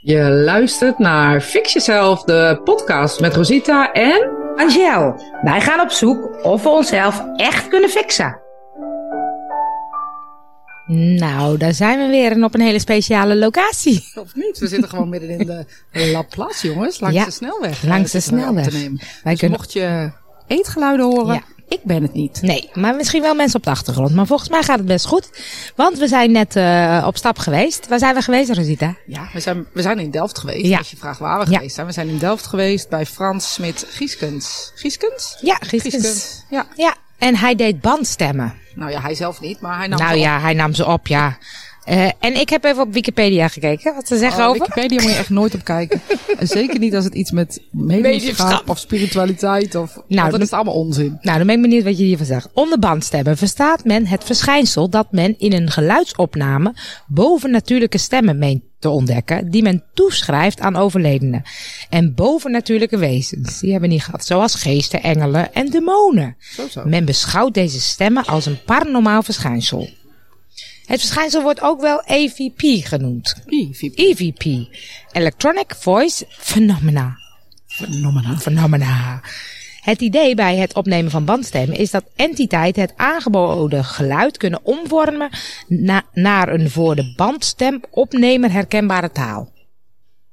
Je luistert naar Fix Jezelf, de podcast met Rosita en... Angel, wij gaan op zoek of we onszelf echt kunnen fixen. Nou, daar zijn we weer en op een hele speciale locatie. Of niet? We zitten gewoon midden in de La Place, jongens. Langs Ja, de snelweg. langs eh, de wij op snelweg. te nemen. Wij Dus kunnen- mocht je eetgeluiden horen, Ja. Ik ben het niet. Nee, maar misschien wel mensen op de achtergrond. Maar volgens mij gaat het best goed. Want we zijn net eh, op stap geweest. Waar zijn we geweest, Rosita? Ja, we zijn, we zijn in Delft geweest. Ja. Als je vraagt waar we Ja. geweest zijn. We zijn in Delft geweest bij Frans Smit Gieskens. Gieskens? Ja. Gieskens. Ja. Ja, en hij deed bandstemmen. Nou ja, hij zelf niet, maar hij nam nou ze op. ja, hij nam ze op, ja. Eh, en ik heb even op Wikipedia gekeken wat ze zeggen Oh, over. Wikipedia moet je echt nooit op kijken. En zeker niet als het iets met mediumschap of spiritualiteit of... Nou, dan is allemaal onzin. Nou, dan ben ik benieuwd wat je hiervan zegt. Onder bandstemmen verstaat men het verschijnsel dat men in een geluidsopname bovennatuurlijke stemmen meent te ontdekken, die men toeschrijft aan overledenen. En bovennatuurlijke wezens, die hebben we niet gehad, zoals geesten, engelen en demonen. Zo zo. Men beschouwt deze stemmen als een paranormaal verschijnsel. Het verschijnsel wordt ook wel EVP genoemd. Fiep. EVP, Electronic Voice Phenomena. Phenomena. Phenomena. Het idee bij het opnemen van bandstemmen is dat entiteiten het aangeboden geluid kunnen omvormen na- naar een voor de bandstemopnemer herkenbare taal.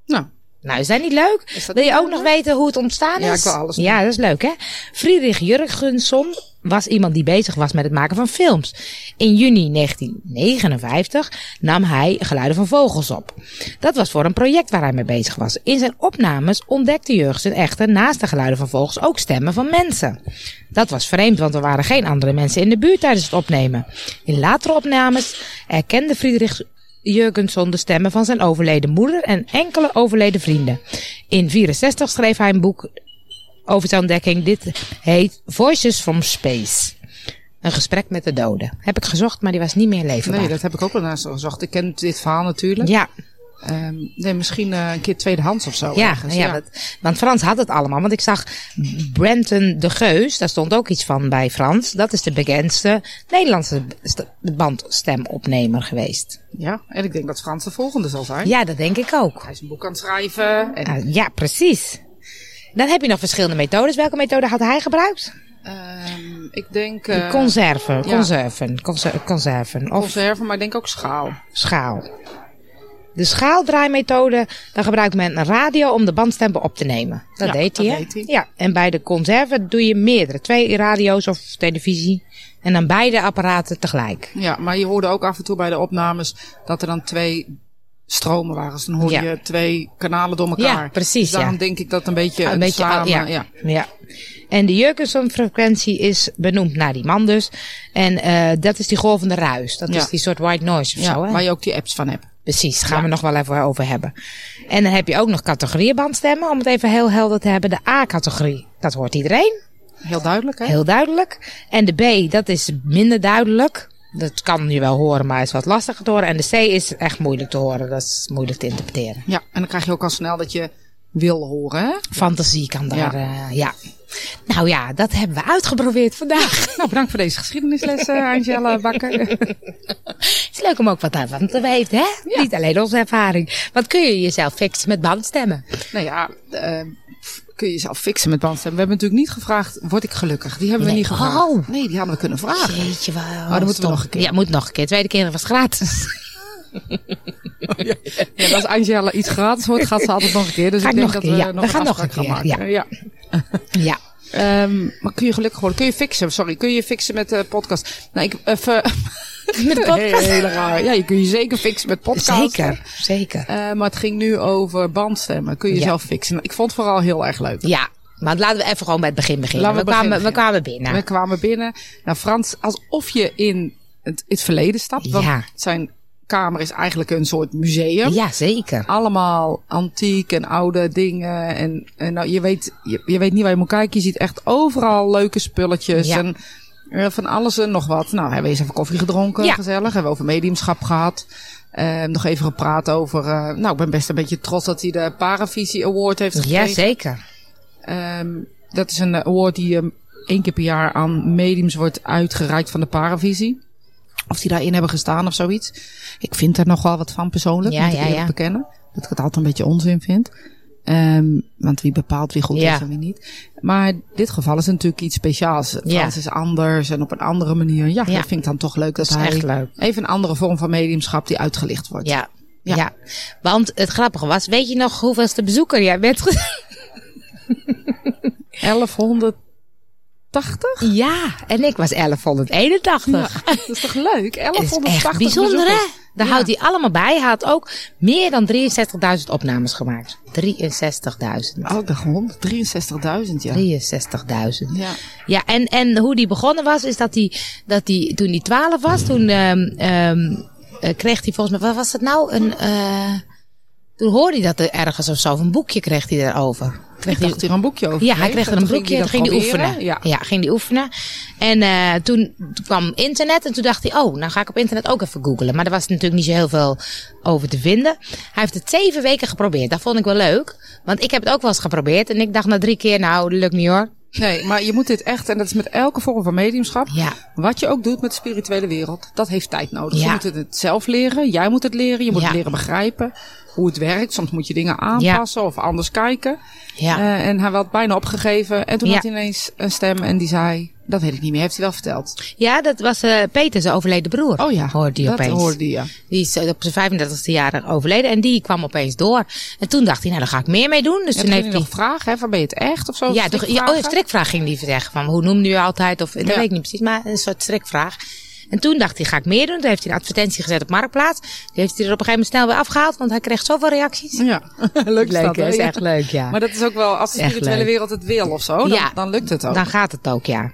Nou, Nou, is dat niet leuk? Dat wil je ook nog weten hoe het ontstaan is? Ja, ik wil alles Ja, dat is leuk, hè? Friedrich Jurgenson was iemand die bezig was met het maken van films. In juni 1959 nam hij geluiden van vogels op. Dat was voor een project waar hij mee bezig was. In zijn opnames ontdekte Jurgenson echter naast de geluiden van vogels ook stemmen van mensen. Dat was vreemd, want er waren geen andere mensen in de buurt tijdens het opnemen. In latere opnames erkende Friedrich Jurgenson de stemmen van zijn overleden moeder en enkele overleden vrienden. In 64 schreef hij een boek over zijn ontdekking. Dit heet Voices from Space. Een gesprek met de doden. Heb ik gezocht, maar die was niet meer leefbaar. nee, dat heb ik ook wel naast gezocht. Ik ken dit verhaal natuurlijk. Ja, Ehm, nee, misschien eh, een keer tweedehands of zo. ja, ergens, ja, Want, want Frans had het allemaal. Want ik zag Brenton de Geus, daar stond ook iets van bij Frans. Dat is de bekendste Nederlandse st- bandstemopnemer geweest. Ja, en ik denk dat Frans de volgende zal zijn. Ja, dat denk ik ook. Hij is een boek aan het schrijven. En, Ah, ja, precies. Dan heb je nog verschillende methodes. Welke methode had hij gebruikt? ehm, ik denk De eh conserven, ja. conserven, conser- conserven of conserve, maar ik denk ook schaal. schaal. De schaaldraaimethode, dan gebruikt men een radio om de bandstemmen op te nemen. Dat Ja, deed hij, dat deed hij. Ja, en bij de conserven doe je meerdere. Twee radio's of televisie. En dan beide apparaten tegelijk. Ja, maar je hoorde ook af en toe bij de opnames dat er dan twee stromen waren. Dus dan hoorde Ja. je twee kanalen door elkaar. Ja, precies, Dus daarom ja. denk ik dat een beetje, een een beetje samen, ja. ja. ja. En de Jurgenson-frequentie is benoemd naar die man dus. En eh, dat is die golvende ruis. Dat Ja. is die soort white noise of Ja, zo, hè? waar je ook die apps van hebt. Precies, gaan we nog wel even over hebben. En dan heb je ook nog categorieën bandstemmen. Om het even heel helder te hebben. De A-categorie, dat hoort iedereen. Heel duidelijk, hè? Heel duidelijk. En de B, dat is minder duidelijk. Dat kan je wel horen, maar is wat lastiger te horen. En de C is echt moeilijk te horen. Dat is moeilijk te interpreteren. Ja, en dan krijg je ook al snel dat je wil horen, hè? Fantasie kan daar, Ja. ja. Nou ja, dat hebben we uitgeprobeerd vandaag. Nou, bedankt voor deze geschiedenisles, eh, Angela Bakker. Het is leuk om ook wat daarvan te weten, hè? Niet alleen onze ervaring. Wat kun je jezelf fixen met bandstemmen? nou ja, eh, kun je jezelf fixen met bandstemmen. We hebben natuurlijk niet gevraagd, word ik gelukkig? Die hebben Nee. we niet gevraagd. Oh. Nee, die hadden we kunnen vragen. Jeetje, wel. Oh, dan moeten we nog een keer. Ja, moet nog een keer. Tweede keer was gratis. Ja, als Angela iets gratis hoort, gaat ze altijd nog een keer. Dus Ga ik ik denk nog dat we keer, ja. nog We een gaan nog een gaan keer, maken. Ja. ja. Ehm, maar kun je gelukkig worden? Kun je fixen? Sorry, kun je fixen met de podcast? Nou, ik even. Met de podcast. Heel raar. Ja, je kun je zeker fixen met podcast. Zeker, zeker. Eh, maar het ging nu over bandstemmen. Kun je Ja. jezelf fixen? Ik vond het vooral heel erg leuk. Ja, maar laten we even gewoon bij het begin beginnen. We, kwamen, beginnen, we kwamen binnen. We kwamen binnen. Nou, Frans, alsof je in het, het verleden stapt. Want Ja. zijn kamer is eigenlijk een soort museum. Ja, zeker. allemaal antiek en oude dingen. En, en nou, je, weet, je, je weet niet waar je moet kijken. Je ziet echt overal leuke spulletjes. Ja. En eh, van alles en nog wat. Nou, hebben we eens even koffie gedronken. Ja. Gezellig. Hebben we over mediumschap gehad. Eh, nog even gepraat over. eh, nou, ik ben best een beetje trots dat hij de Paravisie Award heeft gekregen. Ja, zeker. Ehm, dat is een award die um, één keer per jaar aan mediums wordt uitgereikt van de Paravisie. Of die daarin hebben gestaan of zoiets. Ik vind er nog wel wat van persoonlijk. Ja, moet ik ja, bekennen. Dat ik het altijd een beetje onzin vind. Ehm, want wie bepaalt wie goed is en wie niet. Maar dit geval is natuurlijk iets speciaals. Ja. Frans is anders en op een andere manier. Ja, dat vind ik dan toch leuk dat, Dat is hij echt leuk. even een andere vorm van mediumschap die uitgelicht wordt. Ja. Ja. Want het grappige was, weet je nog hoeveelste bezoeker jij bent? ge- 1180? Ja, en ik was 1181. Ja, dat is toch leuk? Het is 1180 echt bijzonder, hè? Daar Ja. houdt hij allemaal bij. Hij had ook meer dan 63.000 opnames gemaakt. 63.000. Oh, de grond. 63.000, ja. 63.000. Ja. Ja, en, en hoe die begonnen was, is dat hij, dat hij toen hij 12 was, toen ehm ehm, eh, kreeg hij volgens mij, wat was het nou? Een, eh toen hoorde hij dat er ergens of zo, of een boekje kreeg hij erover. Kreeg dacht hier een boekje over. Ja, hij kreeg er een boekje en toen ging hij oefenen. Ja. Ja, ging hij oefenen. En eh, toen, toen kwam internet en toen dacht hij, oh, nou ga ik op internet ook even googlen. Maar er was natuurlijk niet zo heel veel over te vinden. Hij heeft het zeven weken geprobeerd. Dat vond ik wel leuk. Want ik heb het ook wel eens geprobeerd. En ik dacht na drie keer, nou, dat lukt niet hoor. Nee, maar je moet dit echt, en dat is met elke vorm van mediumschap. Ja. Wat je ook doet met de spirituele wereld, dat heeft tijd nodig. Ja. Je moet het zelf leren, jij moet het leren, je moet Ja. het leren begrijpen hoe het werkt. Soms moet je dingen aanpassen of anders kijken. Ja. Eh, en hij had bijna opgegeven en toen Ja. had hij ineens een stem en die zei, dat weet ik niet meer, heeft hij wel verteld. Ja, dat was eh Peter, zijn overleden broer. Oh ja, Hoorde die dat opeens. hoorde hij, ja. Die is eh, op zijn 35e jaar overleden. En die kwam opeens door. En toen dacht hij, nou, daar ga ik meer mee doen. Dus En toen toen heeft hij... nog vragen, hè, van ben je het echt of zo? Ja, toch, ja, oh, een strikvraag ging die zeggen. Van, hoe noemde u altijd? Of, dat weet ik niet precies, maar een soort strikvraag. En toen dacht hij, ga ik meer doen. Toen heeft hij een advertentie gezet op Marktplaats. Die heeft hij er op een gegeven moment snel weer afgehaald. Want hij kreeg zoveel reacties. Ja, leuk is dat, hè? is echt leuk, ja. Maar dat is ook wel, als de spirituele wereld het wil of zo, dan, Ja. dan lukt het ook. Dan gaat het ook, ja.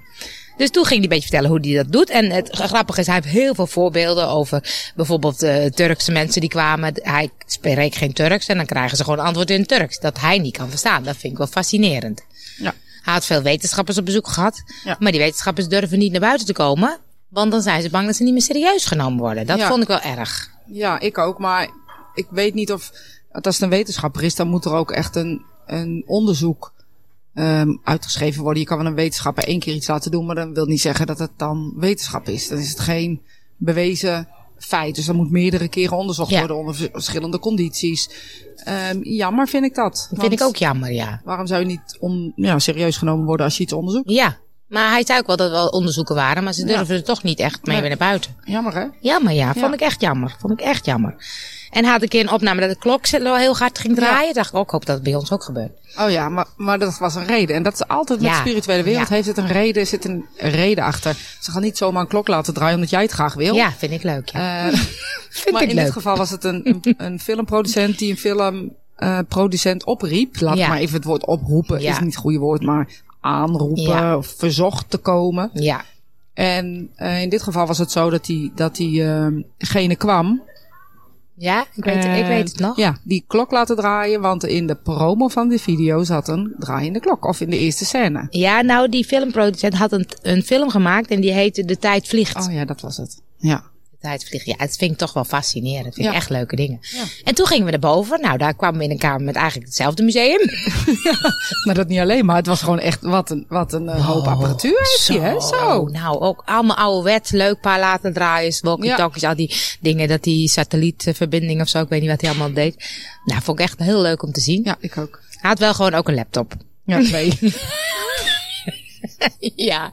Dus toen ging hij een beetje vertellen hoe hij dat doet. En het grappige is, hij heeft heel veel voorbeelden over bijvoorbeeld eh, Turkse mensen die kwamen. Hij spreekt geen Turks en dan krijgen ze gewoon antwoord in Turks. Dat hij niet kan verstaan. Dat vind ik wel fascinerend. Ja. Hij had veel wetenschappers op bezoek gehad. Ja. Maar die wetenschappers durven niet naar buiten te komen. Want dan zijn ze bang dat ze niet meer serieus genomen worden. Dat Ja. vond ik wel erg. Ja, ik ook. Maar ik weet niet of, als het een wetenschapper is, dan moet er ook echt een, een onderzoek um, uitgeschreven worden. Je kan wel een wetenschapper één keer iets laten doen, maar dat wil niet zeggen dat het dan wetenschap is. Dan is het geen bewezen feit. Dus dan moet meerdere keren onderzocht Ja. worden onder verschillende condities. Um, jammer vind ik dat. Dat vind ik ook jammer, ja. Waarom zou je niet on, ja, serieus genomen worden als je iets onderzoekt? Ja. Maar hij zei ook wel dat er wel onderzoeken waren. Maar ze Ja. durven er toch niet echt mee Nee. naar buiten. Jammer hè? Jammer, ja. Vond Ja. ik echt jammer. Vond ik echt jammer. En had een keer een opname dat de klok zo heel hard ging draaien. Dacht ik ook, ik hoop dat het bij ons ook gebeurt. Oh ja, maar, maar dat was een reden. En dat is altijd met Ja. de spirituele wereld. Ja. Heeft het een reden, zit een reden achter. Ze gaan niet zomaar een klok laten draaien omdat jij het graag wil. Ja, vind ik leuk. Ja. Eh, vind maar ik in leuk. dit geval was het een, een, een filmproducent die een filmproducent opriep. Laat Ja. maar even het woord oproepen, Ja. is niet het goede woord, maar aanroepen Ja. of verzocht te komen. Ja. En eh, in dit geval was het zo dat die, dat diegene kwam. Ja, ik weet, ik weet het nog. Ja, die klok laten draaien, want in de promo van de video zat een draaiende klok. Of in de eerste scène. Ja, nou, die filmproducent had een, een film gemaakt en die heette De Tijd Vliegt. Oh ja, dat was het. Ja. Ja, dat vind ik toch wel fascinerend. Dat vind ik Ja. echt leuke dingen. Ja. En toen gingen we naar boven. Nou, daar kwamen we in een kamer met eigenlijk hetzelfde museum. Maar dat niet alleen, maar het was gewoon echt wat een, wat een eh, hoop apparatuur heeft hij, hè? Zo. Nou, ook allemaal ouderwet. Leuk paar laten draaien. Walkie-talkies, al die dingen. Dat die satellietverbinding of zo. Ik weet niet wat hij allemaal deed. Nou, vond ik echt heel leuk om te zien. Ja, ik ook. Hij had wel gewoon ook een laptop. Ja, twee. ja.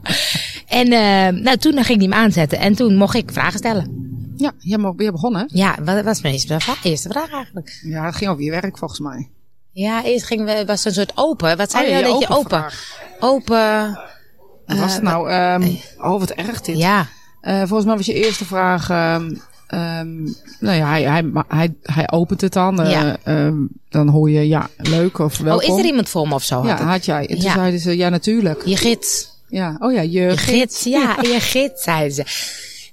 En uh, nou, toen ging hij hem aanzetten. En toen mocht ik vragen stellen. ja, jij mag weer begonnen. Ja, wat was mijn eerste vraag, eigenlijk? Ja, het ging over je werk volgens mij. Ja, eerst ging we, was een soort open. Wat zei Oh, je ja, nou je dat je open open? Open. Wat was het nou? Um, oh, wat erg dit. Ja. Uh, volgens mij was je eerste vraag... Um, um, nou ja, hij, hij, hij, hij opent het dan. Uh, Ja. um, dan hoor je ja, leuk of welkom. Oh, is er iemand voor me of zo? Ja, had, had jij. En toen Ja. zeiden ze, ja natuurlijk. Je gids. Ja, oh ja, je, Je gids, ja, je gids, zeiden ze.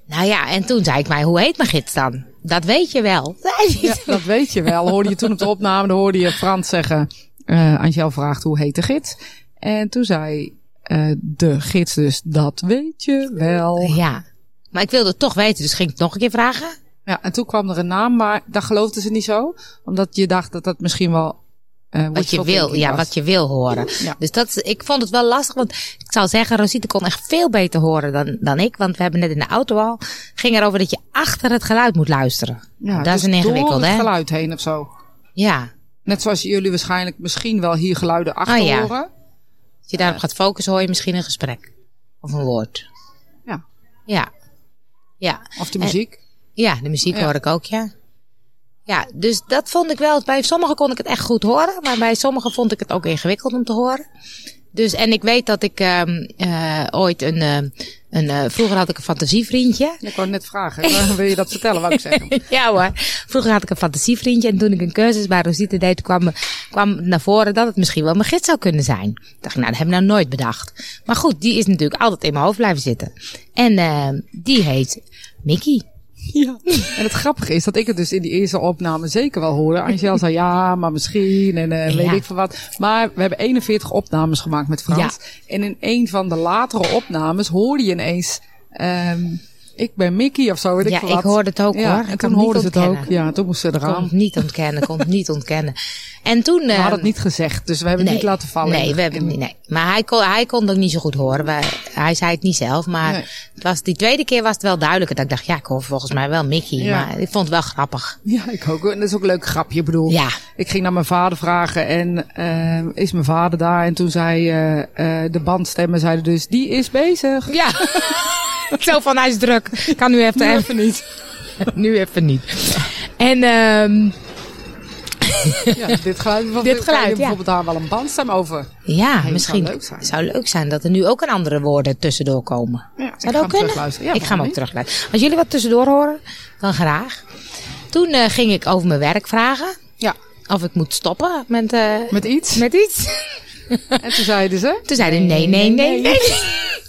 Nou ja, en toen zei ik mij, hoe heet mijn gids dan? Dat weet je wel. Ja, dat weet je wel. Hoorde je toen op de opname, dan hoorde je Frans zeggen... Uh, Angel vraagt, hoe heet de gids? En toen zei uh, de gids dus, dat weet je wel. Ja, maar ik wilde het toch weten, dus ging ik het nog een keer vragen. Ja, en toen kwam er een naam, maar daar geloofden ze niet zo. Omdat je dacht dat dat misschien wel... Uh, wat je wil, ja, was. wat je wil horen. Ja. Dus dat, ik vond het wel lastig, want ik zou zeggen, Rosita kon echt veel beter horen dan, dan ik. Want we hebben net in de auto al, ging erover dat je achter het geluid moet luisteren. Ja, dat dus is een ingewikkeld, door het hè? geluid heen of zo. Ja. Net zoals jullie waarschijnlijk misschien wel hier geluiden achter Ah, ja. horen. Als je daarop gaat focussen, hoor je misschien een gesprek. Of een woord. Ja. Ja. Ja. Of de En- muziek. Ja, de muziek Ja. hoor ik ook, ja. Ja, dus dat vond ik wel. Bij sommigen kon ik het echt goed horen, maar bij sommigen vond ik het ook ingewikkeld om te horen. Dus, en ik weet dat ik ehm eh, ooit een, eh, een eh, vroeger had ik een fantasievriendje. Ik wou net vragen. Wil je dat vertellen, wou ik zeggen. ja hoor. Vroeger had ik een fantasievriendje en toen ik een cursus bij Rosita deed, kwam, kwam naar voren dat het misschien wel mijn gids zou kunnen zijn. Ik dacht, nou, dat heb ik nou nooit bedacht. Maar goed, die is natuurlijk altijd in mijn hoofd blijven zitten. En eh, die heet Mickey. Ja. En het grappige is dat ik het dus in die eerste opname zeker wel hoorde. Angel zei ja, maar misschien en eh, weet Ja. ik veel wat. Maar we hebben 41 opnames gemaakt met Frans. En in een van de latere opnames hoorde je ineens... ehm, ik ben Mickey of zo, weet ik Ja, veel ik hoorde het ook ja, hoor. En Ik toen kon hoorden ze het ook. Ja, toen moesten ze Kon eraan. het niet ontkennen, kon het niet ontkennen. En toen... We hadden het niet gezegd, dus we hebben het niet laten vallen. Nee, in- we hebben in- niet. Nee. Maar hij kon, hij kon het ook niet zo goed horen. Wij, hij zei het niet zelf. Maar Nee. het was, die tweede keer was het wel duidelijker. Dat ik dacht, ja, ik hoor volgens mij wel Mickey. Ja. Maar ik vond het wel grappig. Ja, ik ook. En dat is ook een leuk grapje. Ik bedoel, Ja. ik ging naar mijn vader vragen en eh, is mijn vader daar? En toen zei eh, de bandstemmen zeiden dus, die is bezig. Ja. Zo van, hij is druk. Kan nu even, Nu even niet. nu even niet. En ehm Ja, dit geluid. Dit kan geluid, je ja. bijvoorbeeld daar wel een bandstem over. ja, zou misschien leuk zijn. zou leuk zijn dat er nu ook een andere woorden tussendoor komen. Ja, Zou dat ook kunnen? Ja, ik ga hem ook terugluisteren. Als jullie wat tussendoor horen, dan graag. Toen eh, ging ik over mijn werk vragen. Ja, Of ik moet stoppen met, eh, met iets. met iets. En toen zeiden ze. Toen zeiden nee, nee, nee, nee.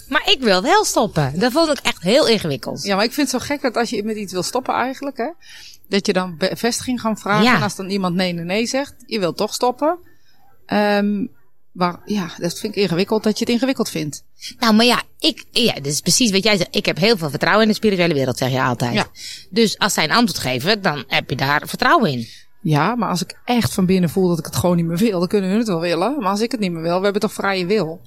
Maar ik wil wel stoppen. Dat vond ik echt heel ingewikkeld. Ja, maar ik vind het zo gek dat als je met iets wil stoppen eigenlijk, hè. Dat je dan bevestiging gaan vragen. Ja. En als dan iemand nee, nee, nee zegt, je wil toch stoppen. Ehm maar ja, dat vind ik ingewikkeld dat je het ingewikkeld vindt. Nou, maar ja, ik, ja, dat is precies wat jij zegt. Ik heb heel veel vertrouwen in de spirituele wereld, zeg je altijd. Ja. Dus als zij een antwoord geven, dan heb je daar vertrouwen in. Ja, maar als ik echt van binnen voel dat ik het gewoon niet meer wil, dan kunnen hun het wel willen. Maar als ik het niet meer wil, we hebben toch vrije wil.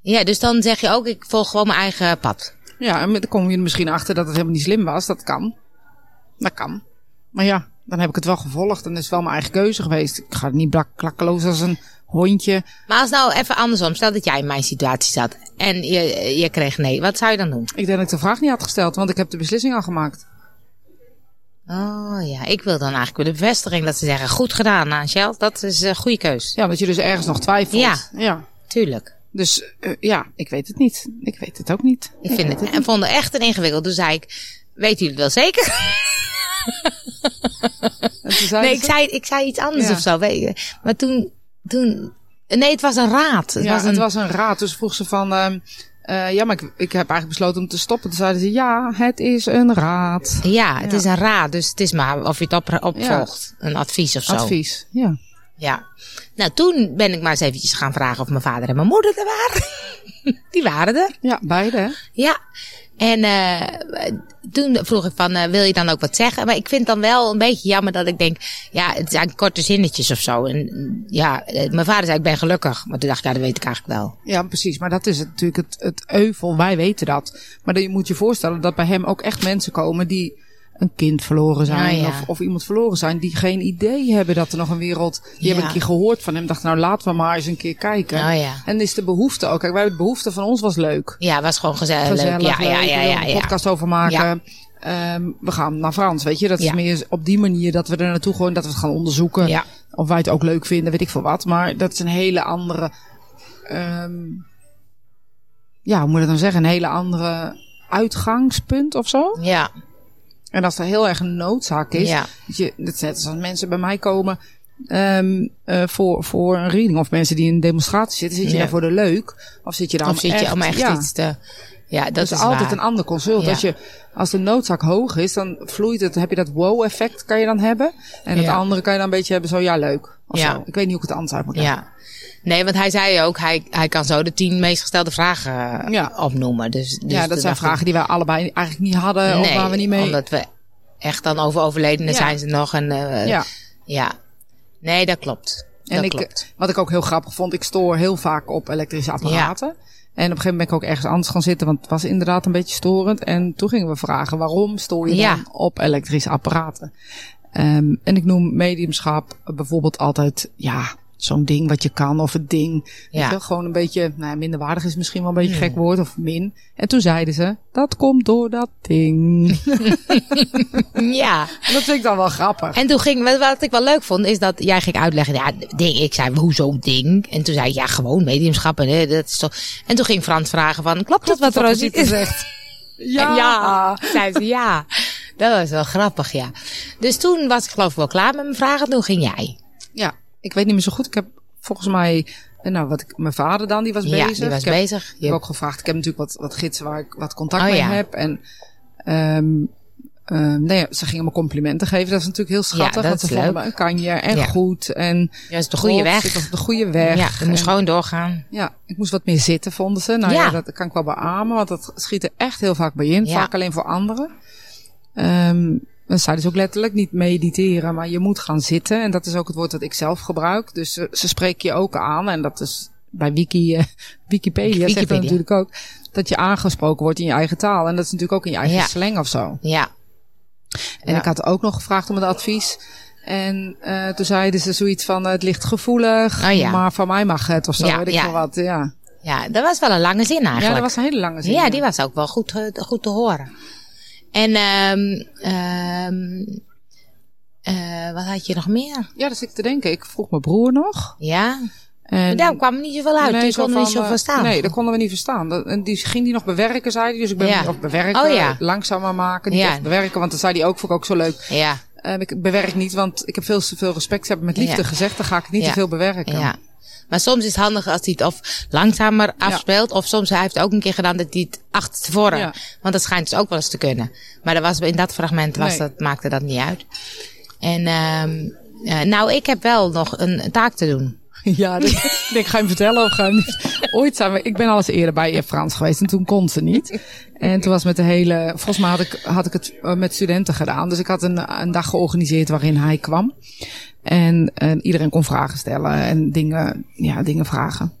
Ja, dus dan zeg je ook, ik volg gewoon mijn eigen pad. Ja, en dan kom je er misschien achter dat het helemaal niet slim was. Dat kan. Dat kan. Maar ja, dan heb ik het wel gevolgd en is wel mijn eigen keuze geweest. Ik ga niet blak, klakkeloos als een hondje. Maar als nou even andersom, stel dat jij in mijn situatie zat en je, je kreeg nee, wat zou je dan doen? Ik denk dat ik de vraag niet had gesteld, want ik heb de beslissing al gemaakt. Oh ja, ik wil dan eigenlijk de bevestiging dat ze zeggen, goed gedaan Angel, dat is een goede keus. Ja, dat je dus ergens nog twijfelt. Ja. ja. Tuurlijk. Dus eh, ja, ik weet het niet. Ik weet het ook niet. Ik vind weet het, en vond het echt een ingewikkeld. Toen zei ik, weten jullie het wel zeker? Nee, ik ze- zei, ik zei iets anders Ja. of zo. Weet je. Maar toen, toen, nee, het was een raad. Het ja, was een, het was een raad. Dus vroeg ze van, ehm, eh, ja, maar ik, ik heb eigenlijk besloten om te stoppen. Toen zeiden ze, ja, het is een raad. ja, het Ja. is een raad. Dus het is maar of je het op, opvolgt. Een advies of zo. Advies. Ja. Ja. Nou, toen ben ik maar eens eventjes gaan vragen of mijn vader en mijn moeder er waren. Die waren er. Ja, beide hè. Ja. En eh toen vroeg ik van, eh, wil je dan ook wat zeggen? Maar ik vind dan wel een beetje jammer dat ik denk, ja, het zijn korte zinnetjes of zo. En ja, eh, mijn vader zei, ik ben gelukkig. Maar toen dacht ik, ja, dat weet ik eigenlijk wel. Ja, precies. Maar dat is natuurlijk het, het euvel. Wij weten dat. Maar dan, je moet je voorstellen dat bij hem ook echt mensen komen die een kind verloren zijn. Ja, ja. Of, of iemand verloren zijn die geen idee hebben dat er nog een wereld... Die Ja. hebben een keer gehoord van hem. Dachten nou laten we maar eens een keer kijken. Oh ja. En is de behoefte ook. Kijk, wij de behoefte van ons was leuk. Ja, was gewoon gezellig. Gezellig, ja, ja, leuk. ja, willen ja, een ja. podcast over maken. Ehm, we gaan naar Frans, weet je. Dat is Ja. meer op die manier dat we er naartoe gewoon... Dat we het gaan onderzoeken. Ja. Of wij het ook leuk vinden, weet ik veel wat. Maar dat is een hele andere... ehm, ja, hoe moet ik dan zeggen? Een hele andere uitgangspunt of zo. Ja, En als er heel erg een noodzaak is. Ja. Dat, je, dat is net als mensen bij mij komen ehm, eh, voor, voor een reading. Of mensen die in een demonstratie zitten. Zit je Ja. daar voor de leuk? Of zit je daar om zit je echt, om echt ja. iets te... Ja, dat, Dat is is altijd waar. een ander consult. Als, je, als de noodzaak hoog is, dan vloeit het. heb je dat wow-effect kan je dan hebben. En het andere kan je dan een beetje hebben zo, ja, leuk. Of Ja. zo. Ik weet niet hoe ik het anders uit moet leggen. Ja. Nee, want hij zei ook, hij, hij kan zo de tien meest gestelde vragen eh, Ja. opnoemen. Dus, dus ja, dat zijn ik, vragen die wij allebei eigenlijk niet hadden. of nee, waar we niet mee... omdat we echt dan over overledenen Ja. zijn ze nog. En, eh, ja. ja. Nee, dat klopt. En dat ik, klopt. wat ik ook heel grappig vond, ik stoor heel vaak op elektrische apparaten. En op een gegeven moment ben ik ook ergens anders gaan zitten, want het was inderdaad een beetje storend. En toen gingen we vragen, waarom stoor je dan op elektrische apparaten? Ehm, en ik noem mediumschap bijvoorbeeld altijd, ja, zo'n ding wat je kan of het ding. Weet Ja. je gewoon een beetje, nou ja, minderwaardig is misschien wel een beetje een gek woord of min. En toen zeiden ze, dat komt door dat ding. Ja. En dat vind ik dan wel grappig. En toen ging, wat, ik wel leuk vond, is dat jij ging uitleggen, ja, ding. Ik zei, hoezo ding? En toen zei ik, ja, gewoon mediumschap. En, dat is toch... en toen ging Frans vragen van, klopt dat wat Rosita zegt? Ja. En ja, zei ze ja. Dat was wel grappig, ja. Dus toen was ik geloof ik wel klaar met mijn vragen. Toen ging jij. Ja, ik weet niet meer zo goed. Ik heb volgens mij, eh, nou, wat ik, mijn vader dan, die was Ja, bezig. die was ik heb, bezig. Ik heb ook gevraagd. Ik heb natuurlijk wat, wat gidsen waar ik wat contact Oh, mee ja. heb. En, ehm ehm nee, ze gingen me complimenten geven. Dat is natuurlijk heel schattig. dat want ze vonden me een kanje en Ja. goed. En Ja, is de goede weg. Ik was de goede weg. Ja, je moest gewoon doorgaan. ja, ik moest wat meer zitten, vonden ze. Nou ja, Ja. dat kan ik wel beamen, want dat schiet er echt heel vaak bij in. Ja. Vaak alleen voor anderen. Ehm dan zeiden ze ook letterlijk niet mediteren, maar je moet gaan zitten. En dat is ook het woord dat ik zelf gebruik. Dus ze, ze spreken je ook aan. En dat is bij Wiki, eh, Wikipedia, zegt dat Wikipedia. natuurlijk ook. Dat je aangesproken wordt in je eigen taal. En dat is natuurlijk ook in je eigen Ja. slang of zo. Ja. En Ja. ik had ook nog gevraagd om het advies. En eh toen zeiden ze zoiets van, eh, het ligt gevoelig, Oh ja. maar van mij mag het of zo. Ja, weet ik wat, ja. Ja, dat was wel een lange zin eigenlijk. Ja, dat was een hele lange zin. Ja, die was ook wel goed, eh, goed te horen. En eh, wat had je nog meer? Ja, dat zit ik te denken. Ik vroeg mijn broer nog. Ja, En daar kwam niet zoveel uit. Nee, die we niet zo eh, verstaan. Nee, dat konden we niet verstaan. En die ging die nog bewerken, zei hij. Dus ik ben Ja. nog bewerken, Oh ja. langzamer maken. Niet Ja. echt bewerken, want dat zei hij ook, vond ik ook zo leuk. Ja, ik bewerk niet, want ik heb veel te veel respect. Ze hebben met liefde Ja. gezegd, dan ga ik niet te veel bewerken. ja. Maar soms is het handig als hij het of langzamer afspeelt. Of soms hij heeft ook een keer gedaan dat hij het achter tevoren. Ja. Want dat schijnt dus ook wel eens te kunnen. Maar dat was, in dat fragment was Nee. dat, maakte dat niet uit. En ehm eh, nou, ik heb wel nog een, een taak te doen. Ja, ik ga je hem vertellen of ga je hem niet? Ooit zijn we, ik ben al eens eerder bij Frans geweest en toen kon ze niet. En toen was met de hele, volgens mij had ik, had ik het eh, met studenten gedaan. Dus ik had een, een dag georganiseerd waarin hij kwam. En, en iedereen kon vragen stellen en dingen, ja, dingen vragen.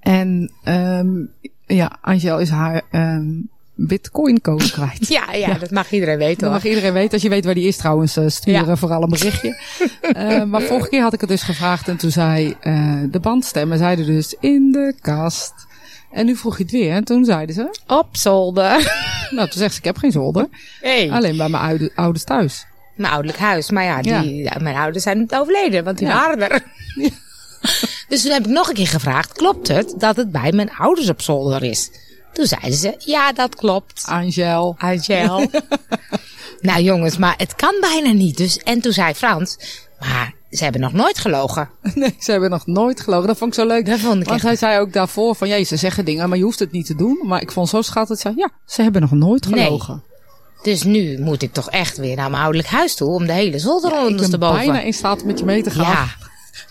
En, um, ja, Angel is haar, um, bitcoin code kwijt. Ja, ja, dat mag iedereen weten Dat hoor. mag iedereen weten. Als je weet waar die is trouwens, eh, sturen Ja. vooral een berichtje. Eh, maar vorige keer had ik het dus gevraagd en toen zei eh, de bandstemmen zeiden dus in de kast. En nu vroeg je het weer en toen zeiden ze, Op zolder. nou toen zegt ze ik heb geen zolder. Hey. Alleen bij mijn oude, ouders thuis. Mijn ouderlijk huis. Maar ja, die, ja, mijn ouders zijn overleden, want die waren er. Dus toen heb ik nog een keer gevraagd, klopt het dat het bij mijn ouders op zolder is? Toen zeiden ze, ja, dat klopt. Angel. Angel. nou jongens, maar het kan bijna niet. Dus, en toen zei Frans, maar ze hebben nog nooit gelogen. Nee, ze hebben nog nooit gelogen. Dat vond ik zo leuk. Dat vond ik Want echt- hij zei ook daarvoor van, ja, ze zeggen dingen, maar je hoeft het niet te doen. Maar ik vond zo schattig. Zei, ja, ze hebben nog nooit Nee. Dus nu moet ik toch echt weer naar mijn ouderlijk huis toe om de hele zolder ik ben ondersteboven. bijna in staat om met je mee te gaan. Ja.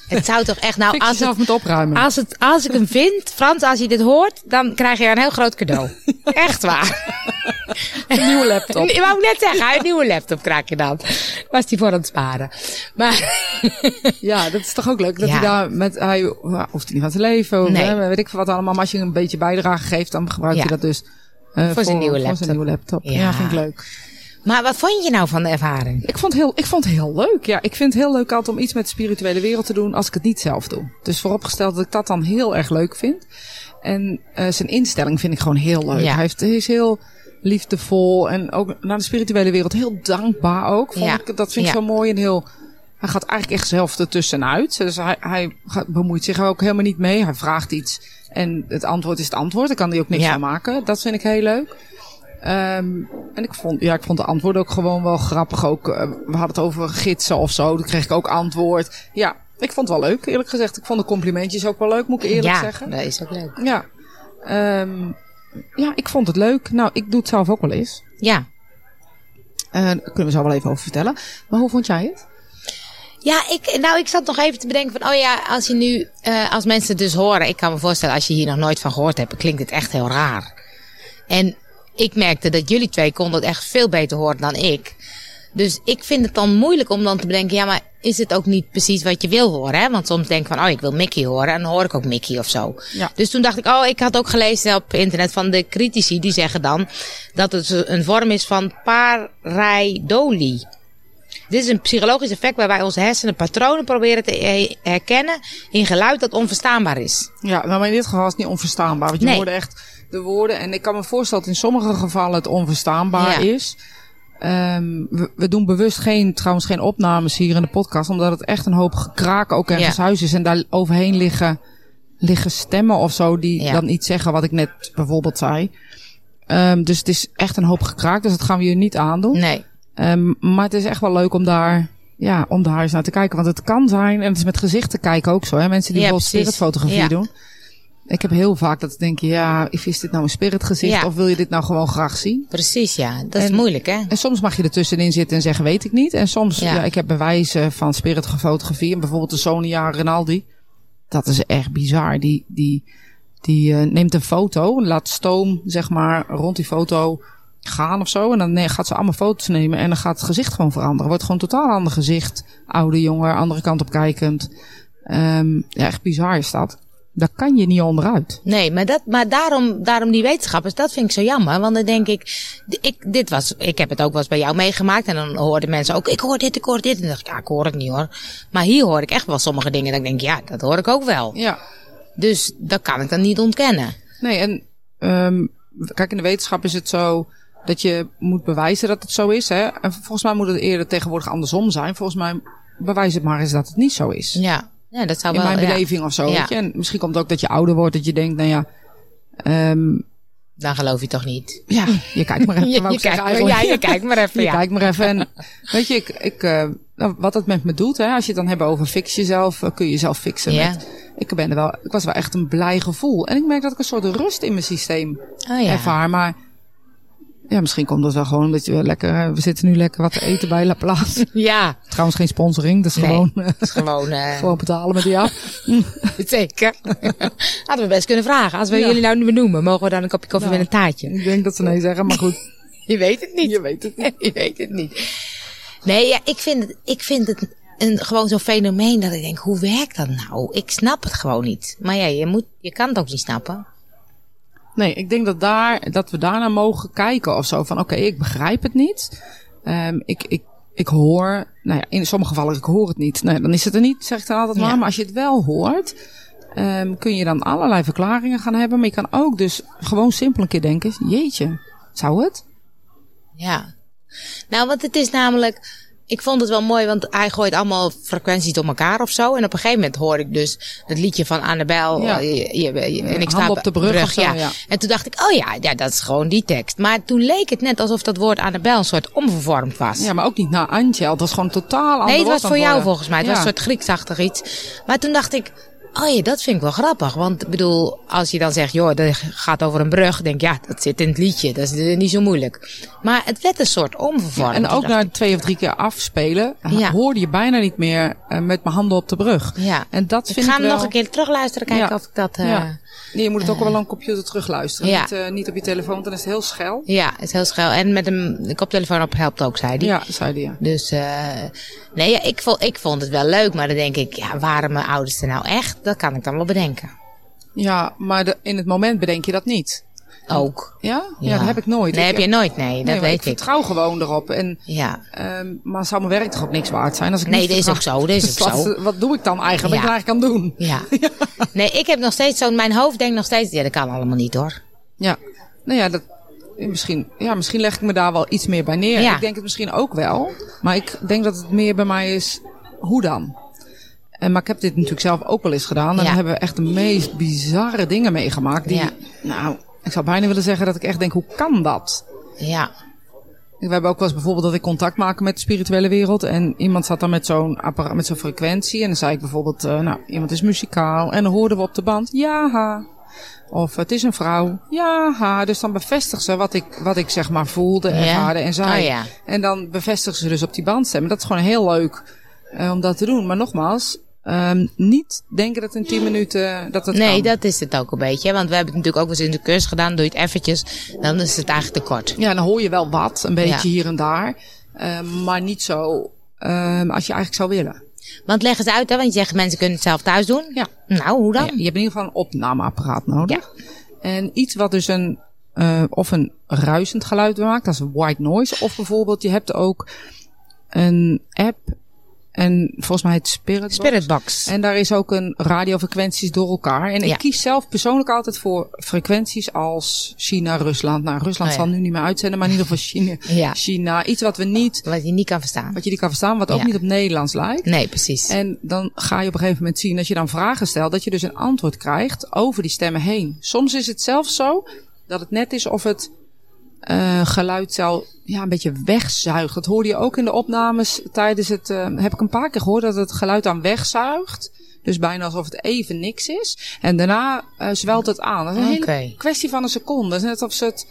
Het zou toch echt, nou, als, het, moet opruimen. als, het, als ik hem vind, Frans, als je dit hoort, dan krijg je een heel groot cadeau. Echt waar. Een nieuwe laptop. Ik wou net zeggen, een nieuwe laptop krijg je dan. Was die voor aan het sparen. Maar, Ja, dat is toch ook leuk dat Ja. hij daar met, hij ja, hoeft hij niet van te leven, Nee. hè, weet ik veel wat allemaal. Maar als je een beetje bijdrage geeft, dan gebruikt Ja. hij dat dus eh, Voor zijn nieuwe Voor laptop. zijn nieuwe laptop. Ja. Ja. vind ik leuk. maar wat vond je nou van de ervaring? Ik vond, heel, ik vond het heel leuk. Ja, ik vind het heel leuk altijd om iets met de spirituele wereld te doen als ik het niet zelf doe. Dus vooropgesteld dat ik dat dan heel erg leuk vind. En eh, zijn instelling vind ik gewoon heel leuk. Ja. Hij, heeft, hij is heel liefdevol en ook naar de spirituele wereld heel dankbaar ook. Vond Ja. ik, dat vind ik Ja. zo mooi en heel... Hij gaat eigenlijk echt zelf ertussenuit. Dus hij, hij gaat- bemoeit zich er ook helemaal niet mee. Hij vraagt iets en het antwoord is het antwoord. Daar kan hij ook niks Ja. van maken. Dat vind ik heel leuk. Ehm, en ik vond, ja, ik vond de antwoorden ook gewoon wel grappig. Ook, eh, we hadden het over gidsen of zo. Dan kreeg ik ook antwoord. Ja, ik vond het wel leuk, eerlijk gezegd. Ik vond de complimentjes ook wel leuk, moet ik eerlijk ja, zeggen. dat is ook leuk. Ja. Ehm, ja, ik vond het leuk. Nou, ik doe het zelf ook wel eens. Ja. Eh, daar kunnen we zo wel even over vertellen. Maar hoe vond jij het? Ja, ik, nou, ik zat nog even te bedenken van, oh ja, als je nu, eh, als mensen het dus horen, ik kan me voorstellen, als je hier nog nooit van gehoord hebt, klinkt het echt heel raar. En ik merkte dat jullie twee konden het echt veel beter horen dan ik. Dus ik vind het dan moeilijk om dan te bedenken, ja, maar is het ook niet precies wat je wil horen? Hè? Want soms denk ik van, oh, ik wil Mickey horen en dan hoor ik ook Mickey of zo. Ja. Dus toen dacht ik, oh, ik had ook gelezen op internet van de critici, die zeggen dan dat het een vorm is van pareidolie. Dit is een psychologisch effect waarbij onze hersenen patronen proberen te he- herkennen in geluid dat onverstaanbaar is. Ja, nou, maar in dit geval is het niet onverstaanbaar. Want je Nee. hoorde echt de woorden. En ik kan me voorstellen dat in sommige gevallen het onverstaanbaar Ja. is. Ehm, we, we doen bewust geen, trouwens geen opnames hier in de podcast. Omdat het echt een hoop gekraak ook ergens Ja. huis is. En daar overheen liggen, liggen stemmen of zo die Ja. dan iets zeggen wat ik net bijvoorbeeld zei. Ehm, dus het is echt een hoop gekraak. Dus dat gaan we je niet aandoen. Nee. Ehm, maar het is echt wel leuk om daar, ja, om daar eens naar te kijken. Want het kan zijn, en het is met gezichten kijken ook zo. Hè? Mensen die Ja, bijvoorbeeld spiritfotografie Ja. doen. Ik heb heel vaak dat ik denk, ja, is dit nou een spiritgezicht? Ja. Of wil je dit nou gewoon graag zien? Precies, ja. Dat is moeilijk, hè? En soms mag je er tussenin zitten en zeggen, weet ik niet. En soms, Ja. ja, ik heb bewijzen van spiritfotografie. En bijvoorbeeld de Sonia Rinaldi. Dat is echt bizar. Die, die, die eh, neemt een foto, laat stoom, zeg maar, rond die foto gaan of zo. En dan gaat ze allemaal foto's nemen en dan gaat het gezicht gewoon veranderen. Wordt gewoon een totaal ander gezicht. Oude jongen, andere kant op kijkend. Ehm, ja, echt bizar is dat. Daar kan je niet onderuit. Nee, maar, dat, maar daarom, daarom die wetenschappers, dat vind ik zo jammer. Want dan denk ik, ik, dit was, ik heb het ook wel eens bij jou meegemaakt. En dan hoorden mensen ook, ik hoor dit, ik hoor dit. En dan dacht ik, ja, ik hoor het niet hoor. Maar hier hoor ik echt wel sommige dingen ik denk, ja, dat hoor ik ook wel. Ja, Dus dat kan ik dan niet ontkennen. Nee, en ehm kijk, in de wetenschap is het zo dat je moet bewijzen dat het zo is. Hè? En volgens mij moet het eerder tegenwoordig andersom zijn. Volgens mij bewijs het maar eens dat het niet zo is. Ja, ja dat zou in wel... mijn ja. beleving of zo. Ja. Weet je? En misschien komt het ook dat je ouder wordt, dat je denkt, nou ja, ehm, Dan geloof je toch niet? ja, je kijkt maar even. Je, kijkt, eigenlijk. ja, je kijkt maar even, Je kijkt maar even. En weet je, ik, ik, eh, nou, wat het met me doet, hè, als je het dan hebt over fix jezelf, eh, kun je jezelf fixen. Ja. Met, ik, ben er wel, ik was wel echt een blij gevoel. En ik merk dat ik een soort rust in mijn systeem Oh ja. ervaar. Maar ja, misschien komt dat wel gewoon omdat je wel lekker, eh, we zitten nu lekker wat te eten bij La Place. Ja, Trouwens geen sponsoring, dat is Nee. gewoon, eh, het is gewoon... eh, gewoon betalen met die af. Zeker. Hadden we best kunnen vragen. Als we Ja. jullie nou niet benoemen, mogen we dan een kopje koffie Nou. met een taartje? Ik denk dat ze nee zeggen, maar goed. Je weet het niet. Je weet het niet. Je weet het niet. Nee, ja, ik vind het, ik vind het een, gewoon zo'n fenomeen dat ik denk, hoe werkt dat nou? Ik snap het gewoon niet. Maar ja, je, moet, je kan het ook niet snappen. Nee, ik denk dat, daar, dat we daarnaar mogen kijken of zo. Van oké, ik begrijp het niet. Ehm, ik, ik, ik hoor, nou ja, in sommige gevallen, ik hoor het niet. Nou, ja, dan is het er niet, zeg ik dan altijd Ja. maar. Maar als je het wel hoort, ehm, kun je dan allerlei verklaringen gaan hebben. Maar je kan ook dus gewoon simpel een keer denken, jeetje, zou het? Ja. Nou, want het is namelijk. Ik vond het wel mooi, want hij gooit allemaal frequenties door elkaar of zo. En op een gegeven moment hoorde ik dus het liedje van Annabel. Ja. eh, je- je- je- en ik sta op de brug zo, ja. En toen dacht ik, oh ja, ja, dat is gewoon die tekst. Maar toen leek het net alsof dat woord Annabel een soort omvervormd was. Ja, maar ook niet naar Antje. Het was gewoon totaal anders. nee, het was voor jou volgens mij. Het was een soort Grieksachtig iets. Maar toen dacht ik, oh ja, dat vind ik wel grappig. Want ik bedoel, als je dan zegt, joh, dat gaat over een brug. Denk ik, ja, dat zit in het liedje. Dat is niet zo moeilijk. Maar het werd een soort omvervormd. En Toen ook na twee of drie keer afspelen, Ja. hoorde je bijna niet meer eh, met mijn handen op de brug. Ja. En dat Ik vind ga ik hem wel... nog een keer terugluisteren, kijken Ja. of ik dat... Ja. ja. Nee, je moet het ook wel op een computer terugluisteren. Ja. Niet, eh, niet op je telefoon, want dan is het heel schel. is heel schel. En met een koptelefoon op helpt ook, zei hij. Ja, zei die. Ja. Dus, eh nee, ja, ik, vond, ik vond het wel leuk. Maar dan denk ik, ja, waren mijn ouders er nou echt? Dat kan ik dan wel bedenken. ja, maar de, in het moment bedenk je dat niet. Ook. Ja? Ja, dat heb ik nooit. Nee, ik, heb je nooit. Nee, dat nee, weet ik. ik. vertrouw gewoon erop. En, Ja. ehm, maar zou mijn werk toch ook niks waard zijn? Als ik Nee, niet dat is ook zo, dat is Dus ook wat, zo. Wat doe ik dan eigenlijk? Wat Ja. ik eigenlijk kan doen? Ja. Nee, ik heb nog steeds zo... Mijn hoofd denkt nog steeds... Ja, dat kan allemaal niet hoor. Ja. Nou ja, dat, misschien, ja, misschien leg ik me daar wel iets meer bij neer. Ja. Ik denk het misschien ook wel. Maar ik denk dat het meer bij mij is, hoe dan? En, maar ik heb dit natuurlijk zelf ook wel eens gedaan. En Ja. dan hebben we echt de meest bizarre dingen meegemaakt. Die, Ja. Nou, ik zou bijna willen zeggen dat ik echt denk, hoe kan dat? Ja. We hebben ook wel eens bijvoorbeeld dat ik contact maak met de spirituele wereld. En iemand zat dan met zo'n apparaat, met zo'n frequentie. En dan zei ik bijvoorbeeld, eh, nou, iemand is muzikaal. En dan hoorden we op de band, ja, ha. Of het is een vrouw, ja, ha. Dus dan bevestigt ze wat ik, wat ik zeg maar voelde, Ja. ervaarde en zei. Oh ja. En dan bevestigen ze dus op die bandstem. Dat is gewoon heel leuk eh, om dat te doen. Maar nogmaals, ehm, niet denken dat in 10 minuten dat het Nee, kan. dat is het ook een beetje. Want we hebben het natuurlijk ook wel eens in de cursus gedaan. Doe je het eventjes, dan is het eigenlijk te kort. Ja, dan hoor je wel wat, een beetje Ja. hier en daar. Ehm, maar niet zo ehm, als je eigenlijk zou willen. Want leg eens uit, hè, want je zegt mensen kunnen het zelf thuis doen. Ja. Nou, hoe dan? Ja, je hebt in ieder geval een opnameapparaat nodig. En iets wat dus een, eh, of een ruisend geluid maakt, dat is white noise. Of bijvoorbeeld, je hebt ook een app. En volgens mij het Spirit. Spiritbox. En daar is ook een radiofrequenties door elkaar. En Ja. ik kies zelf persoonlijk altijd voor frequenties als China, Rusland. Nou, Rusland Oh ja. zal nu niet meer uitzenden, maar in ieder geval China. Ja. China. Iets wat we niet, Wat je niet kan verstaan. wat je niet kan verstaan, wat ook niet op Nederlands lijkt. Nee, precies. En dan ga je op een gegeven moment zien, als je dan vragen stelt, dat je dus een antwoord krijgt over die stemmen heen. Soms is het zelfs zo dat het net is of het eh, geluid zou ja, een beetje wegzuigt. Dat hoorde je ook in de opnames tijdens het. eh, heb ik een paar keer gehoord dat het geluid dan wegzuigt. Dus bijna alsof het even niks is. En daarna eh, zwelt het aan. Dat is een hele kwestie van een seconde. Het is net of ze het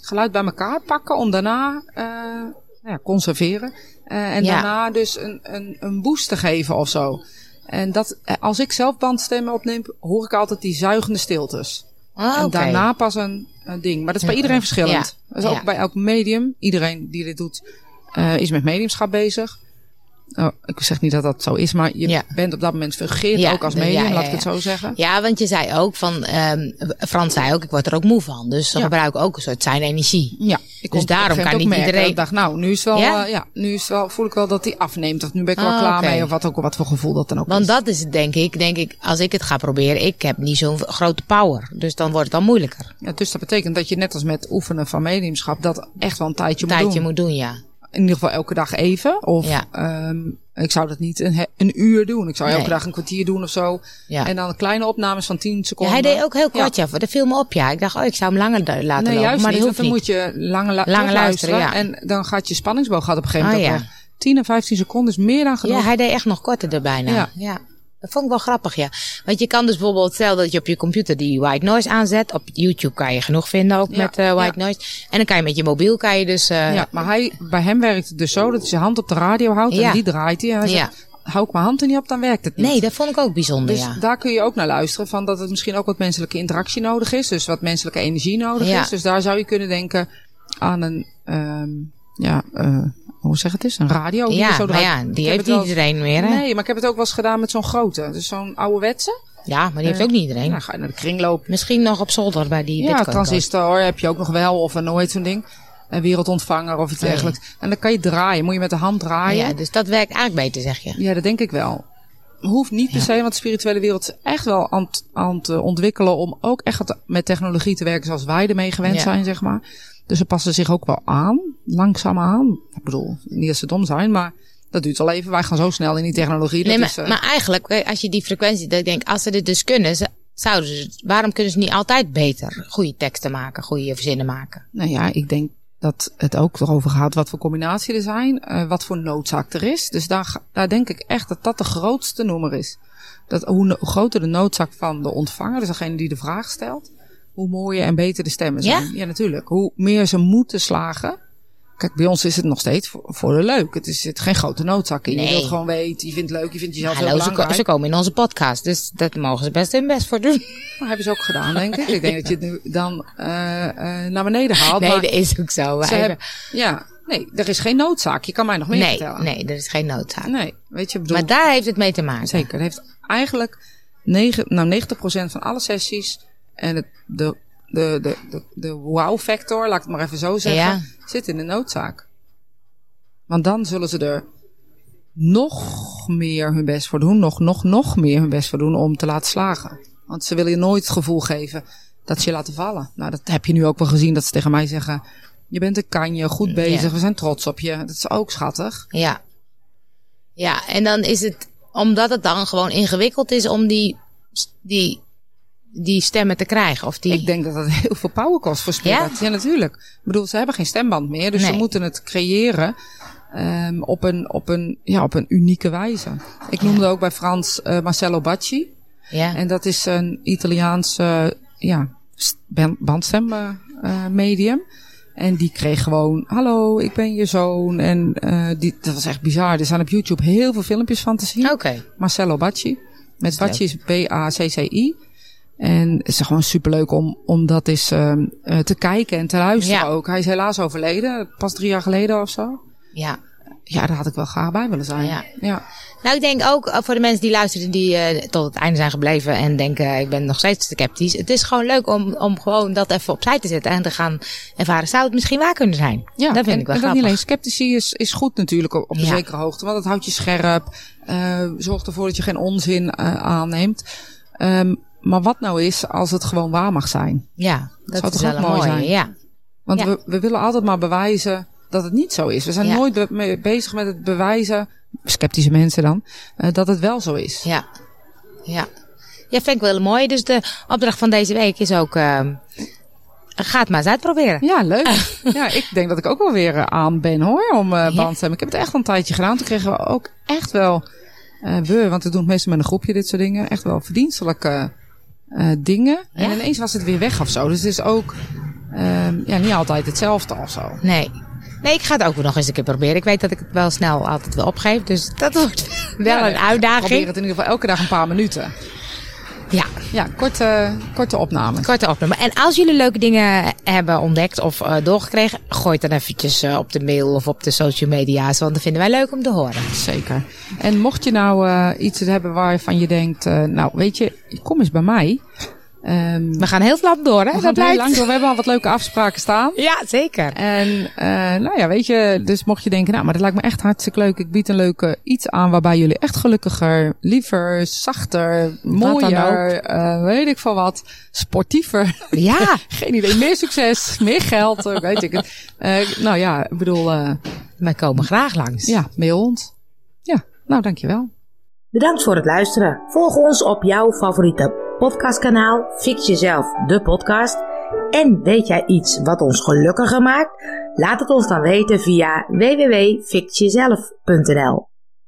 geluid bij elkaar pakken om daarna nou ja, conserveren. En Ja. daarna dus een, een, een boost te geven of zo. En dat, als ik zelf bandstemmen opneem, hoor ik altijd die zuigende stiltes. Ah, En daarna pas een ding. Maar dat is bij iedereen verschillend. Ja. Dat is ook bij elk medium. Iedereen die dit doet, eh, is met mediumschap bezig. Oh, ik zeg niet dat dat zo is, maar je Ja. bent op dat moment Ja, ook als medium, ja, laat ik het zo zeggen. Ja, want je zei ook van, ehm Frans zei ook, ik word er ook moe van. Dus ze gebruiken ook een soort zijn energie. Ja, ik kon daarom kan niet merken iedereen- Ik dacht, nou, nu is wel, Ja? ja? nu is wel, voel ik wel dat die afneemt. Of nu ben ik wel Ah, klaar mee. Of wat ook, wat voor gevoel dat dan ook Want is. dat is het denk ik, denk ik, als ik het ga proberen, ik heb niet zo'n grote power. Dus dan wordt het dan moeilijker. Ja, dus dat betekent dat je net als met oefenen van mediumschap, dat echt wel een tijdje Een moet tijdje doen. moet doen, ja. In ieder geval elke dag even. Of Ja. ehm, ik zou dat niet een, een uur doen. Ik zou elke Nee. dag een kwartier doen of zo. Ja. En dan kleine opnames van 10 Ja, seconden. hij deed ook heel kort, ja. Dat viel me op, ja. Ik dacht, oh, ik zou hem langer laten Nee, lopen. juist maar niet. dat Want hoeft dan niet. moet je lange, la Lange luisteren, ja. En dan gaat je spanningsboog gaat op een gegeven moment Oh, ja. weg. 10 en 15 seconden is meer dan genoeg. Ja, hij deed echt nog korter er bijna. Ja. Ja. Dat vond ik wel grappig, ja. Want je kan dus bijvoorbeeld, stel dat je op je computer die white noise aanzet. Op YouTube kan je genoeg vinden ook Ja, met eh, white ja. noise. En dan kan je met je mobiel, kan je dus... eh, Ja, maar hij, bij hem werkt het dus zo dat hij zijn hand op de radio houdt Ja. en die draait hij. En hij Ja. zegt, hou ik mijn hand er niet op, dan werkt het niet. Nee, dat vond ik ook bijzonder, Dus ja. daar kun je ook naar luisteren. Van dat het misschien ook wat menselijke interactie nodig is. Dus wat menselijke energie nodig Ja. is. Dus daar zou je kunnen denken aan een, ehm, ja, eh, hoe zeg het eens? Een radio. die Ja, zo maar ja, die heeft niet iedereen meer, hè? Nee, maar ik heb het ook wel eens gedaan met zo'n grote. Dus zo'n ouderwetse. Ja, maar die heeft ook niet iedereen. Dan ga je naar de kringloop. Misschien nog op zolder bij die Ja, transistor heb je ook nog wel. Of een nooit zo'n ding. Een wereldontvanger of iets dergelijks. En dan kan je draaien. Moet je met de hand draaien. Ja, dus dat werkt eigenlijk beter, zeg je. Ja, dat denk ik wel. Hoeft niet per se, want de spirituele wereld is echt wel aan, het- eh, ontwikkelen om ook echt met technologie te werken zoals wij ermee gewend zijn, zeg maar. Dus ze passen zich ook wel aan, langzaam aan. Ik bedoel, niet dat ze dom zijn, maar dat duurt wel even. Wij gaan zo snel in die technologie. Dat Nee, maar, is, eh, maar eigenlijk, eh, als je die frequentie, dat ik denk, als ze dit dus kunnen, ze- zouden ze, waarom kunnen ze niet altijd beter goede teksten maken, goede zinnen maken? Nou ja, ik denk dat het ook erover gaat wat voor combinatie er zijn, eh, wat voor noodzaak er is. Dus daar, daar denk ik echt dat dat de grootste noemer is. Dat hoe, hoe groter de noodzaak van de ontvanger, dus degene die de vraag stelt, hoe mooier en beter de stemmen Ja? zijn. Ja, natuurlijk. Hoe meer ze moeten slagen. Kijk, bij ons is het nog steeds voor, voor de leuk. Het is het geen grote noodzaak in. Je wilt gewoon weten, je vindt het leuk, je vindt jezelf heel Hallo, ze, ko- belangrijk. ze komen in onze podcast, dus dat mogen ze best hun best voor doen. Maar hebben ze ook gedaan, denk ik. Ik denk dat je het nu dan eh, eh, naar beneden haalt. Nee, dat is ook zo. Ze hebben- ja, nee, er is geen noodzaak. Je kan mij nog meer nee, vertellen. nee, er is geen noodzaak. Nee, weet je, bedoel, Maar daar heeft het mee te maken. zeker. Het heeft eigenlijk 9, nou 90% van alle sessies en het, de, de, de, de, de wow-factor, laat ik het maar even zo zeggen, Ja. zit in de noodzaak. Want dan zullen ze er nog meer hun best voor doen, nog, nog, nog meer hun best voor doen om te laten slagen. Want ze willen je nooit het gevoel geven dat ze je laten vallen. Nou, dat heb je nu ook wel gezien dat ze tegen mij zeggen, je bent een kanje, goed bezig, Ja. we zijn trots op je. Dat is ook schattig. Ja. Ja, en dan is het, omdat het dan gewoon ingewikkeld is om die, die, die stemmen te krijgen. Of die, Ik denk dat dat heel veel power kost voor Spirit. Ja? natuurlijk. Ik bedoel, ze hebben geen stemband meer. Dus Nee. ze moeten het creëren ehm, op, een, op, een, ja, op een unieke wijze. Ik noemde ook bij Frans eh, Marcello Bacci. ja. En dat is een Italiaanse ja, st- ban- bandstemmedium. en die kreeg gewoon, hallo, ik ben je zoon. En eh, die, dat was echt bizar. Er zijn op YouTube heel veel filmpjes van te zien. Oké. Marcello Bacci. Met Bacci is B-A-C-C-I. En het is gewoon superleuk om, om dat eens ehm, eh, te kijken en te luisteren Ja. ook. Hij is helaas overleden, pas drie jaar geleden of zo. Ja. ja, daar had ik wel graag bij willen zijn. Ja. ja. Nou, ik denk ook eh, voor de mensen die luisteren, die eh, tot het einde zijn gebleven en denken, ik ben nog steeds sceptisch. Het is gewoon leuk om, om gewoon dat even opzij te zetten en te gaan ervaren. Zou het misschien waar kunnen zijn? Ja, dat vind en, ik wel en grappig. niet alleen sceptici is, is goed natuurlijk op, op een Ja. zekere hoogte. Want het houdt je scherp. eh zorgt ervoor dat je geen onzin aanneemt. Ehm, maar wat nou is als het gewoon waar mag zijn? Ja, dat Zou toch wel ook een mooi zijn? Ja. Want Ja. we, we willen altijd maar bewijzen dat het niet zo is. We zijn Ja. nooit be- bezig met het bewijzen, sceptische mensen dan, eh, dat het wel zo is. Ja. Ja. Ja, vind ik wel mooi. Dus de opdracht van deze week is ook, uh, ga het maar eens uitproberen. Ja, leuk. ja, ik denk dat ik ook wel weer eh, aan ben hoor, om eh band te hebben. Ik heb het echt al een tijdje gedaan. Toen kregen we ook echt wel, we, want we doen het meestal met een groepje dit soort dingen, echt wel verdienstelijke eh, dingen. En ineens was het weer weg of zo. Dus het is ook ehm, ja, niet altijd hetzelfde of zo. Nee. Nee, ik ga het ook nog eens een keer proberen. Ik weet dat ik het wel snel altijd wil opgeef. Dus dat wordt wel Ja, een uitdaging. Probeer het in ieder geval elke dag een paar minuten. Ja, Ja, korte, korte opname. korte opname. En als jullie leuke dingen hebben ontdekt of uh, doorgekregen, gooi het dan eventjes uh, op de mail of op de social media's. Want dat vinden wij leuk om te horen. Zeker. En mocht je nou uh, iets hebben waarvan je denkt, nou weet je, kom eens bij mij. Um, we gaan heel snel door, hè? We gaan heel lang door. We hebben al wat leuke afspraken staan. Ja, zeker. En uh, nou ja, weet je, dus mocht je denken, nou, maar dat lijkt me echt hartstikke leuk. Ik bied een leuke iets aan waarbij jullie echt gelukkiger, liever, zachter, mooier, uh, weet ik veel wat, sportiever. Ja. Geen idee. Meer succes, meer geld, weet ik het. Uh, nou ja, ik bedoel. Uh, Wij komen graag langs. Ja, mail ons. Ja, nou dankjewel. Bedankt voor het luisteren. Volg ons op jouw favoriete podcastkanaal Fix Jezelf, de podcast. En weet jij iets wat ons gelukkiger maakt? Laat het ons dan weten via www.fixjezelf.nl